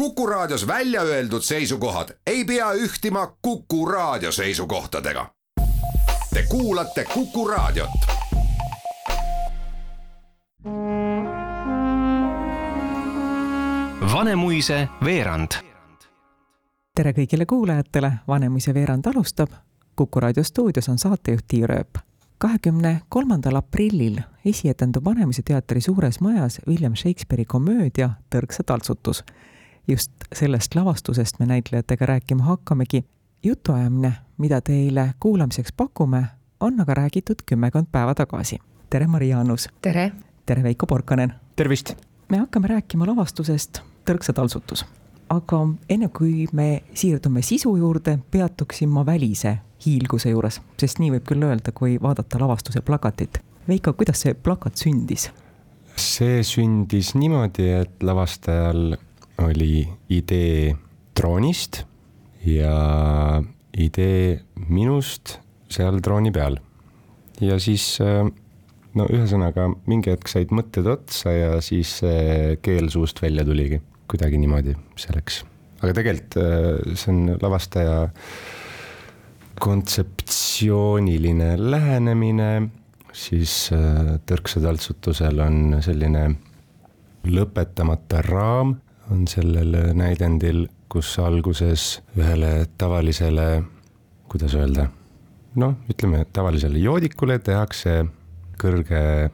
Kuku Raadios välja öeldud seisukohad ei pea ühtima Kuku Raadio seisukohtadega. Te kuulate Kuku Raadiot. Vanemuise veerand. tere kõigile kuulajatele, Vanemuise veerand alustab. kuku raadio stuudios on saatejuht Tiia Rööp. kahekümne kolmandal aprillil esietendub Vanemuise teatri suures majas William Shakespeare'i komöödia Tõrksa taltsutus. Just sellest lavastusest me näitlejatega rääkima hakkamegi. jutuajamine, mida teile kuulamiseks pakume, on aga räägitud kümmekond päeva tagasi. tere, Maria Annus! tere! tere, Veiko Porkanen! tervist! me hakkame rääkima lavastusest Tõrksa taltsutus. aga enne kui me siirdume sisu juurde, peatuksin ma välise hiilguse juures, sest nii võib küll öelda, kui vaadata lavastuse plakatit. Veiko, kuidas see plakat sündis? see sündis niimoodi, et lavastajal oli idee droonist ja idee minust seal drooni peal. ja siis no ühesõnaga mingi hetk said mõtted otsa ja siis keel suust välja tuligi, kuidagi niimoodi see läks. aga tegelikult see on lavastaja kontseptsiooniline lähenemine, siis tõrksa taltsutusel on selline lõpetamata raam on sellel näidendil, kus alguses ühele tavalisele, kuidas öelda, noh, ütleme tavalisele joodikule tehakse kõrge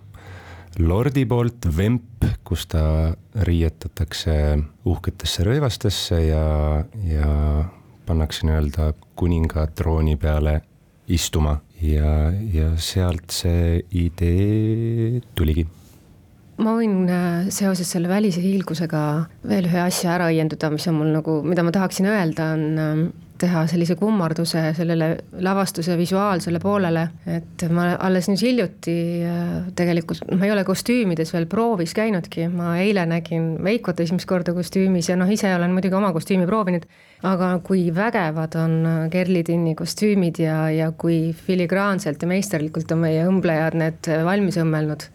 lordi poolt vemp, kus ta riietatakse uhketesse rõivastesse ja, ja pannakse nii-öelda kuninga trooni peale istuma. Ja, ja sealt see idee tuligi ma võin seoses selle välise hiilgusega veel ühe asja ära õiendada, mis on mul nagu, mida ma tahaksin öelda, on teha sellise kummarduse sellele lavastuse visuaalsele poolele, et ma alles nüüd hiljuti tegelikult, ma ei ole kostüümides veel proovis käinudki, ma eile nägin Veikot esimest korda kostüümis ja noh, ise olen muidugi oma kostüümi proovinud, aga kui vägevad on Kerli Tinni kostüümid ja, ja kui filigraanselt ja meisterlikult on meie õmblejad need valmis õmmelnud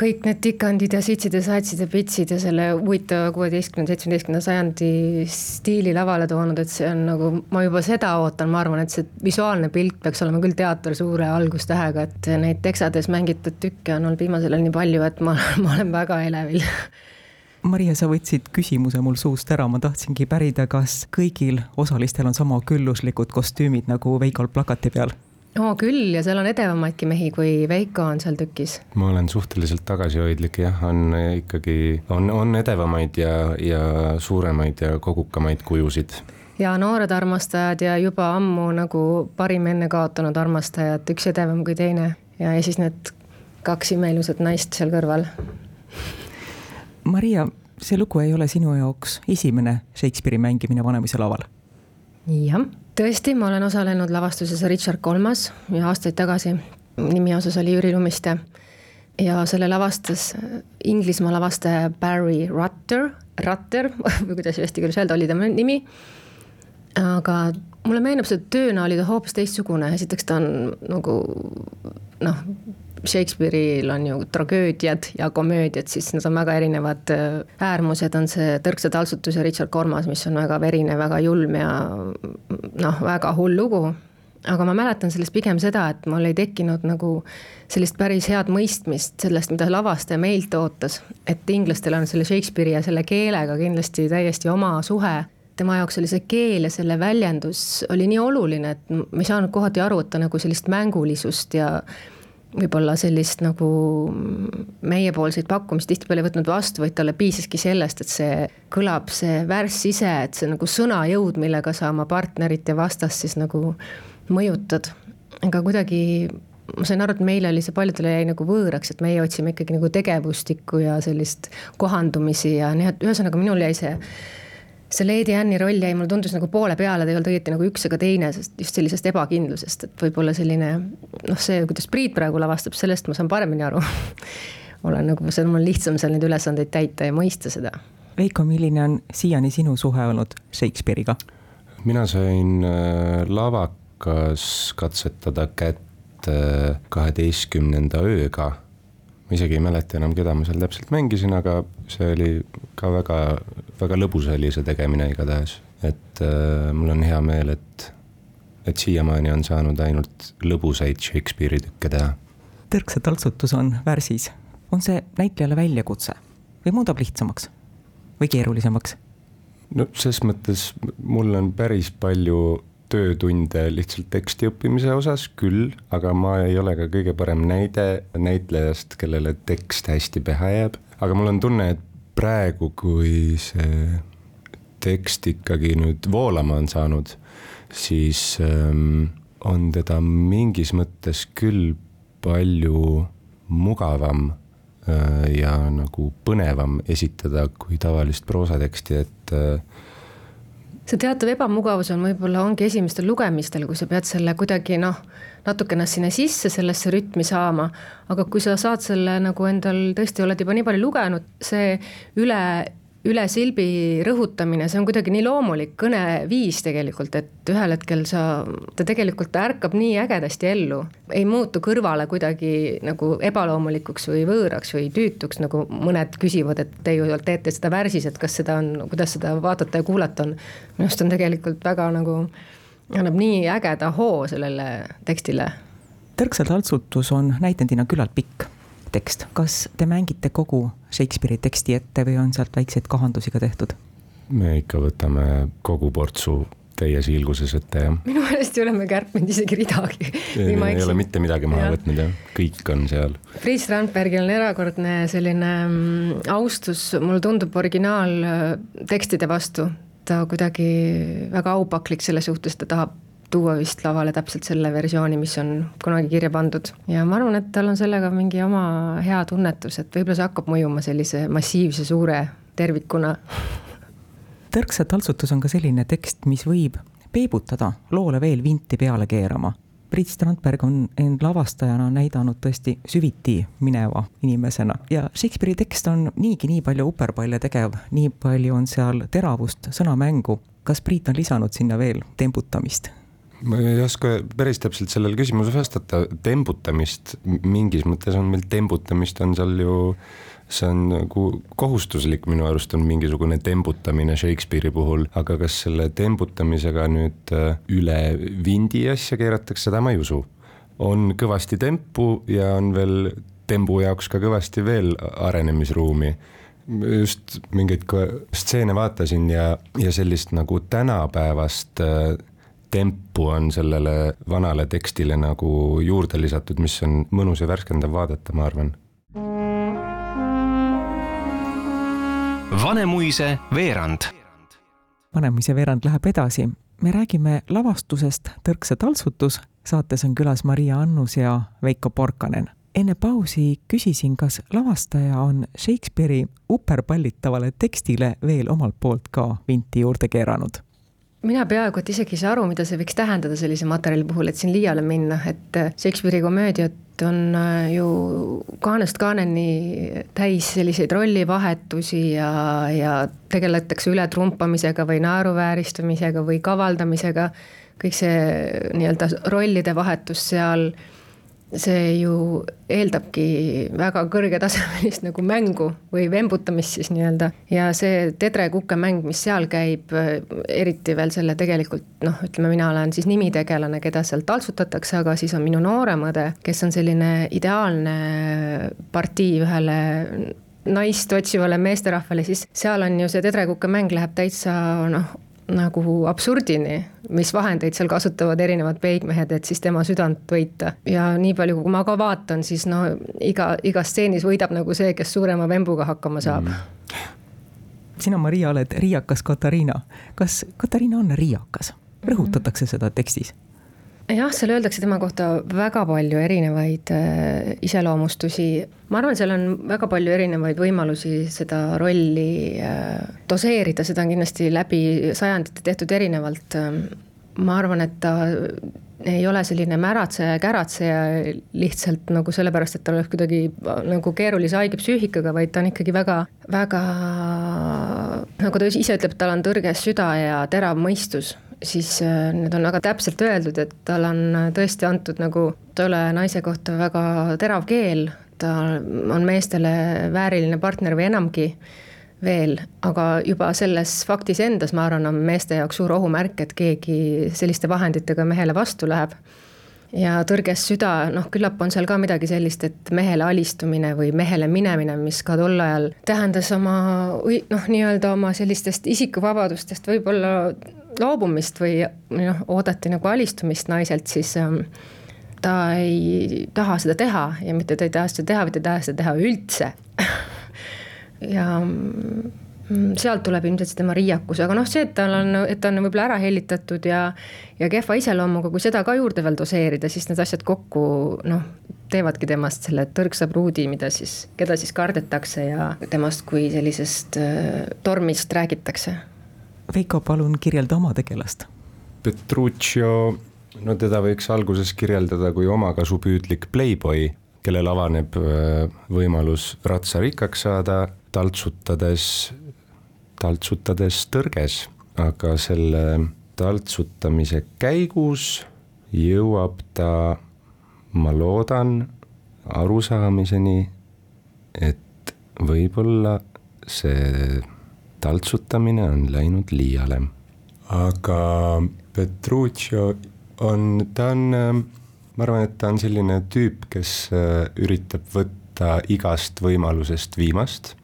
kõik need tikandid ja sitsid ja satsid ja pitsid ja selle huvitava kuueteistkümnenda, seitsmeteistkümnenda sajandi stiili lavale toonud, et see on nagu, ma juba seda ootan, ma arvan, et see visuaalne pilt peaks olema küll teater suure algustähega, et neid teksades mängitud tükke on olnud viimasel ajal nii palju, et ma, ma olen väga elevil Maria, sa võtsid küsimuse mul suust ära, ma tahtsingi pärida, kas kõigil osalistel on sama külluslikud kostüümid nagu Veikol plakati peal? Oo küll ja seal on edevamaidki mehi, kui Veiko on seal tükis. ma olen suhteliselt tagasihoidlik jah, on ikkagi, on, on edevamaid ja, ja suuremaid ja kogukamaid kujusid. ja noored armastajad ja juba ammu nagu parim enne kaotanud armastajad, üks edevam kui teine ja, ja siis need kaks imeilusat naist seal kõrval. Maria, see lugu ei ole sinu jaoks esimene Shakespeare'i mängimine Vanemuise laval? jah tõesti, ma olen osalenud lavastuses Richard Kolmas ja aastaid tagasi, nimi osas oli Jüri Lumiste. ja selle lavastas Inglismaa lavastaja Barry Rutter, Rutter või kuidas eesti keeles öelda, oli tema nimi. aga mulle meenub, see tööna oli ta hoopis teistsugune, esiteks ta on nagu noh, Shakespeare'il on ju tragöödiad ja komöödiad, siis need on väga erinevad äärmused, on see Tõrksa taltsutus ja Richard Kormas, mis on väga verine, väga julm ja noh, väga hull lugu. aga ma mäletan sellest pigem seda, et mul ei tekkinud nagu sellist päris head mõistmist sellest, mida lavastaja meilt ootas. et inglastel on selle Shakespeare'i ja selle keelega kindlasti täiesti oma suhe tema jaoks oli see keel ja selle väljendus oli nii oluline, et ma ei saanud kohati aru, et ta nagu sellist mängulisust ja võib-olla sellist nagu meiepoolseid pakkumisi tihtipeale ei võtnud vastu, vaid talle piisaski sellest, et see kõlab, see värss ise, et see nagu sõnajõud, millega sa oma partnerit ja vastast siis nagu mõjutad. aga kuidagi ma sain aru, et meile oli see paljudele jäi nagu võõraks, et meie otsime ikkagi nagu tegevustikku ja sellist kohandumisi ja nii, et ühesõnaga minul jäi see see Lady Anne'i roll jäi, mulle tundus nagu poole peale, ta ei olnud õieti nagu üks ega teine, sest just sellisest ebakindlusest, et võib-olla selline noh, see, kuidas Priit praegu lavastab, sellest ma saan paremini aru olen nagu, see on mul lihtsam seal neid ülesandeid täita ja mõista seda. Veiko, milline on siiani sinu suhe olnud Shakespeare'iga? mina sain äh, lavakas katsetada kätt äh, kaheteistkümnenda ööga ma isegi ei mäleta enam, keda ma seal täpselt mängisin, aga see oli ka väga, väga lõbus oli see tegemine igatahes. et äh, mul on hea meel, et, et siiamaani on saanud ainult lõbusaid Shakespeare'i tükke teha. tõrksa taltsutus on värsis. on see näitlejale väljakutse või muudab lihtsamaks või keerulisemaks? no ses mõttes mul on päris palju töötunde lihtsalt teksti õppimise osas küll, aga ma ei ole ka kõige parem näide näitlejast, kellele tekst hästi pähe jääb. aga mul on tunne, et praegu, kui see tekst ikkagi nüüd voolama on saanud, siis ähm, on teda mingis mõttes küll palju mugavam äh, ja nagu põnevam esitada kui tavalist proosateksti, et äh, see teatav ebamugavus on võib-olla ongi esimestel lugemistel, kui sa pead selle kuidagi noh, natukene sinna sisse sellesse rütmi saama, aga kui sa saad selle nagu endal tõesti oled juba nii palju lugenud, see üle üle silbi rõhutamine, see on kuidagi nii loomulik kõneviis tegelikult, et ühel hetkel sa, ta tegelikult ärkab nii ägedasti ellu. ei muutu kõrvale kuidagi nagu ebaloomulikuks või võõraks või tüütuks, nagu mõned küsivad, et te ju teete seda värsis, et kas seda on, kuidas seda vaadata ja kuulata on. minu arust on tegelikult väga nagu, annab nii ägeda hoo sellele tekstile. tõrksa taltsutus on näitendina küllalt pikk tekst, kas te mängite kogu Shakespeare'i teksti ette või on sealt väikseid kahandusi ka tehtud? me ikka võtame kogu portsu täies hiilguses ette, jah. minu meelest ei ole me kärpinud isegi ridagi. ei, ei ole mitte midagi maha ja. võtnud, jah, kõik on seal. Priit Strandbergil on erakordne selline mm, austus, mulle tundub, originaaltekstide vastu. ta kuidagi väga aupaklik selle suhtes, ta tahab tuua vist lavale täpselt selle versiooni, mis on kunagi kirja pandud. ja ma arvan, et tal on sellega mingi oma hea tunnetus, et võib-olla see hakkab mõjuma sellise massiivse suure tervikuna. tõrksa taltsutus on ka selline tekst, mis võib peebutada loole veel vinti peale keerama. Priit Strandberg on end lavastajana näidanud tõesti süviti mineva inimesena ja Shakespeare'i tekst on niigi nii palju uperpalle tegev, nii palju on seal teravust, sõnamängu. kas Priit on lisanud sinna veel tembutamist? Ma ei oska päris täpselt sellele küsimusele vastata, tembutamist mingis mõttes on meil tembutamist on seal ju, see on nagu kohustuslik minu arust on mingisugune tembutamine Shakespeare'i puhul, aga kas selle tembutamisega nüüd äh, üle vindi asja keeratakse, seda ma ei usu. on kõvasti tempu ja on veel tembu jaoks ka kõvasti veel arenemisruumi just mingeid stseene vaatasin ja, ja sellist nagu tänapäevast äh, tempu on sellele vanale tekstile nagu juurde lisatud, mis on mõnus ja värskendav vaadata, ma arvan. Vanemuise veerand. Vanemuise veerand läheb edasi. me räägime lavastusest Tõrkse taltsutus. saates on külas Maria Annus ja Veiko Porkanen enne pausi küsisin, kas lavastaja on Shakespeare'i uperpallitavale tekstile veel omalt poolt ka vinti juurde keeranud mina peaaegu et isegi ei saa aru, mida see võiks tähendada sellise materjali puhul, et siin liiale minna, et äh, Shakespeare'i komöödiat on äh, ju kaanest kaaneni täis selliseid rollivahetusi ja, ja tegeletakse ületrumpamisega või naeruvääristamisega või kavaldamisega, kõik see nii-öelda rollide vahetus seal see ju eeldabki väga kõrgetasemelist nagu mängu või vembutamist siis nii-öelda. ja see tedre-kukemäng, mis seal käib, eriti veel selle tegelikult noh, ütleme, mina olen siis nimitegelane, keda seal taltsutatakse, aga siis on minu noorem õde, kes on selline ideaalne partii ühele naist otsivale meesterahvale, siis seal on ju see tedre-kukemäng läheb täitsa noh, nagu absurdini, mis vahendeid seal kasutavad erinevad peigmehed, et siis tema südant võita. ja nii palju, kui ma ka vaatan, siis no iga, igas stseenis võidab nagu see, kes suurema vembuga hakkama saab mm.. sina, Maria, oled riiakas Katariina. kas Katariina on riiakas? rõhutatakse seda tekstis jah, seal öeldakse tema kohta väga palju erinevaid äh, iseloomustusi. ma arvan, seal on väga palju erinevaid võimalusi seda rolli äh, doseerida, seda on kindlasti läbi sajandite tehtud erinevalt. ma arvan, et ta ei ole selline märatseja ja käratseja lihtsalt nagu sellepärast, et ta oleks kuidagi nagu keerulise haige psüühikaga, vaid ta on ikkagi väga, väga nagu ta ise ütleb, tal on tõrges süda ja terav mõistus siis äh, need on väga täpselt öeldud, et tal on äh, tõesti antud nagu tolle naise kohta väga terav keel, ta on meestele vääriline partner või enamgi veel, aga juba selles faktis endas, ma arvan, on meeste jaoks suur ohumärk, et keegi selliste vahenditega mehele vastu läheb. ja tõrges süda, noh, küllap on seal ka midagi sellist, et mehele alistumine või mehele minemine, mis ka tol ajal tähendas oma noh, nii-öelda oma sellistest isikuvabadustest võib-olla loobumist või noh, oodati nagu alistumist naiselt, siis ähm, ta ei taha seda teha ja mitte ta ei taha seda teha, vaid ta ei taha seda teha üldse ja mm, sealt tuleb ilmselt see tema riiakus, aga noh, see, et tal on, et ta on võib-olla ära hellitatud ja ja kehva iseloomuga, kui seda ka juurde veel doseerida, siis need asjad kokku noh, teevadki temast selle tõrksa pruudi, mida siis, keda siis kardetakse ja temast kui sellisest äh, tormist räägitakse. Veiko, palun kirjelda oma tegelast. Petruccio, no teda võiks alguses kirjeldada kui omakasupüüdlik pleiboi, kellel avaneb äh, võimalus ratsarikkaks saada taltsutades, taltsutades tõrges, aga selle taltsutamise käigus jõuab ta, ma loodan, arusaamiseni, et võib-olla see taltsutamine on läinud liiale. aga Petruccio on, ta on, ma arvan, et ta on selline tüüp, kes äh, üritab võtta igast võimalusest viimast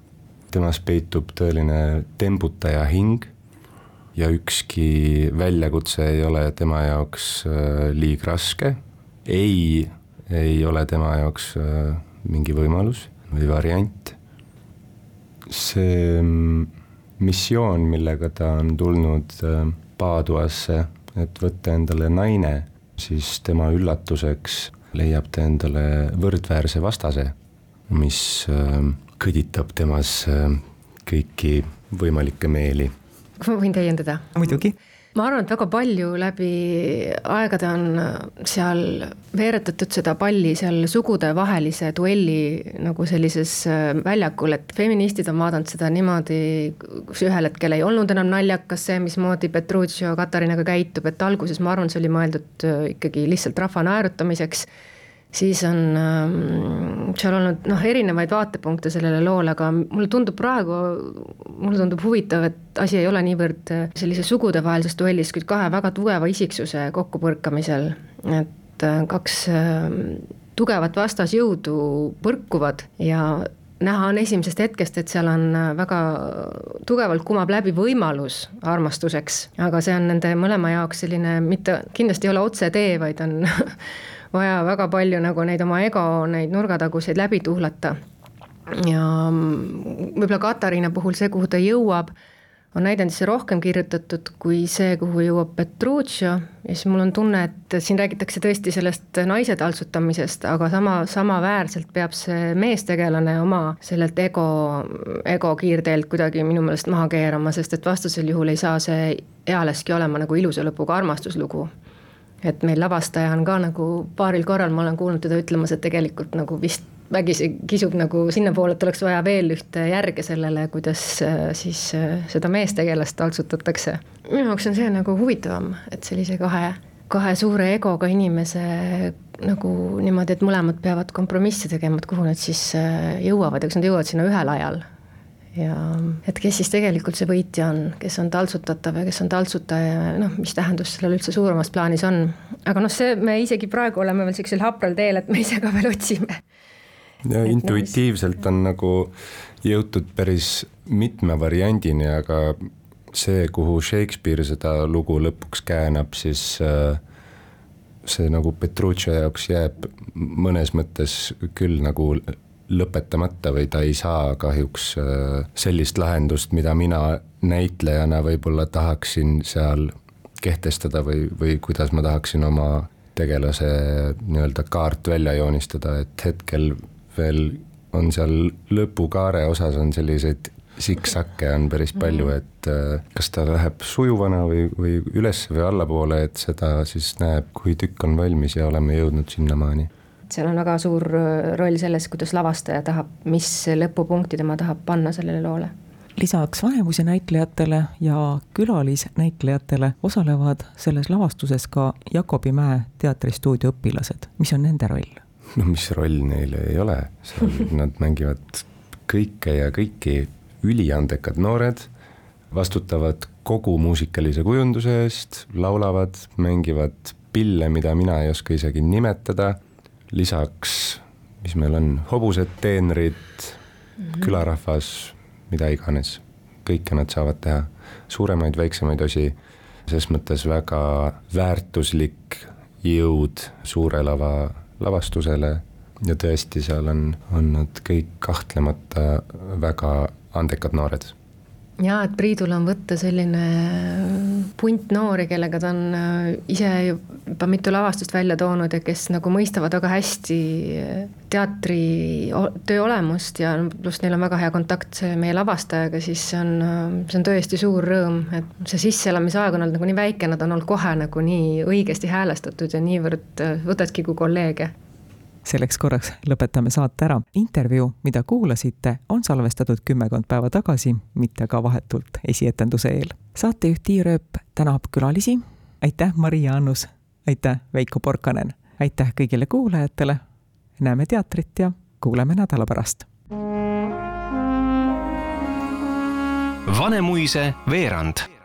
temas peitub tõeline tembutaja hing ja ükski väljakutse ei ole tema jaoks äh, liig raske. ei, ei ole tema jaoks äh, mingi võimalus või variant. see mm, missioon, millega ta on tulnud äh, Paaduasse, et võtta endale naine, siis tema üllatuseks leiab ta endale võrdväärse vastase, mis kõditab temas äh, kõiki võimalikke meeli. kas ma võin täiendada? muidugi ma arvan, et väga palju läbi aegade on seal veeretatud seda palli seal sugudevahelise duelli nagu sellises äh, väljakul, et feministid on vaadanud seda niimoodi, kus ühel hetkel ei olnud enam naljakas see, mismoodi Petruccio Katarinaga käitub, et alguses ma arvan, see oli mõeldud äh, ikkagi lihtsalt rahva naerutamiseks siis on ähm, seal olnud noh, erinevaid vaatepunkte sellele loole, aga mulle tundub praegu, mulle tundub huvitav, et asi ei ole niivõrd äh, sellises sugudevahelises duellis, kuid kahe väga tugeva isiksuse kokkupõrkamisel, et äh, kaks äh, tugevat vastasjõudu põrkuvad ja näha on esimesest hetkest, et seal on äh, väga tugevalt kumab läbi võimalus armastuseks, aga see on nende mõlema jaoks selline mitte, kindlasti ei ole otsetee, vaid on vaja väga palju nagu neid oma ego, neid nurgataguseid läbi tuhlata. ja võib-olla Katariina puhul see, kuhu ta jõuab, on näidendisse rohkem kirjutatud kui see, kuhu jõuab Petruccio ja siis mul on tunne, et siin räägitakse tõesti sellest naise taltsutamisest, aga sama, samaväärselt peab see meestegelane oma sellelt ego, ego kiirteelt kuidagi minu meelest maha keerama, sest et vastasel juhul ei saa see ealeski olema nagu ilusa lõpuga armastuslugu et meil lavastaja on ka nagu paaril korral ma olen kuulnud teda ütlemas, et tegelikult nagu vist vägisi kisub nagu sinnapoole, et oleks vaja veel ühte järge sellele, kuidas äh, siis äh, seda meestegelast taltsutatakse. minu jaoks on see nagu huvitavam, et sellise kahe, kahe suure egoga inimese nagu niimoodi, et mõlemad peavad kompromisse tegema, et kuhu nad siis äh, jõuavad kas nad jõuavad sinna ühel ajal ja et kes siis tegelikult see võitja on, kes on taltsutatav ja kes on taltsutaja ja noh, mis tähendus sellel üldse suuremas plaanis on. aga noh, see, me isegi praegu oleme veel sellisel hapral teel, et me ise ka veel otsime. ja et intuitiivselt on nagu jõutud päris mitme variandini, aga see, kuhu Shakespeare seda lugu lõpuks käänab, siis äh, see nagu Petruccio jaoks jääb mõnes mõttes küll nagu lõpetamata või ta ei saa kahjuks äh, sellist lahendust, mida mina näitlejana võib-olla tahaksin seal kehtestada või, või kuidas ma tahaksin oma tegelase nii-öelda kaart välja joonistada, et hetkel veel on seal lõpukaare osas on selliseid siksakke on päris palju, mhm. et äh, kas ta läheb sujuvana või, või üles või allapoole, et seda siis näeb, kui tükk on valmis ja oleme jõudnud sinnamaani seal on väga suur äh, roll selles, kuidas lavastaja tahab, mis lõpupunkti tema tahab panna sellele loole. Lisaks Vanemuise näitlejatele ja külalisnäitlejatele osalevad selles lavastuses ka Jakobi Mäe teatristuudio õpilased, mis on nende roll? no mis roll neil ei ole, seal nad mängivad kõike ja kõiki, üliandekad noored, vastutavad kogu muusikalise kujunduse eest, laulavad, mängivad pille, mida mina ei oska isegi nimetada, lisaks, mis meil on, hobused, teenrid mm, -hmm. külarahvas, mida iganes, kõike nad saavad teha, suuremaid, väiksemaid osi, ses mõttes väga väärtuslik jõud suure lava lavastusele. ja tõesti, seal on, on nad kõik kahtlemata väga andekad noored jaa, et Priidul on võtta selline punt noori, kellega ta on äh, ise juba mitu lavastust välja toonud ja kes nagu mõistavad väga hästi teatri töö olemust ja pluss neil on väga hea kontakt meie lavastajaga, siis see on, see on tõesti suur rõõm, et see sisseelamisaeg on olnud nagu nii väike, nad on olnud kohe nagu nii õigesti häälestatud ja niivõrd äh, võtadki kui kolleege selleks korraks lõpetame saate ära. intervjuu, mida kuulasite, on salvestatud kümmekond päeva tagasi, mitte ka vahetult esietenduse eel. saatejuht Tiia Rööp tänab külalisi. aitäh, Maria Annus. aitäh, Veiko Porkanen. aitäh kõigile kuulajatele. näeme teatrit ja kuuleme nädala pärast. Vanemuise veerand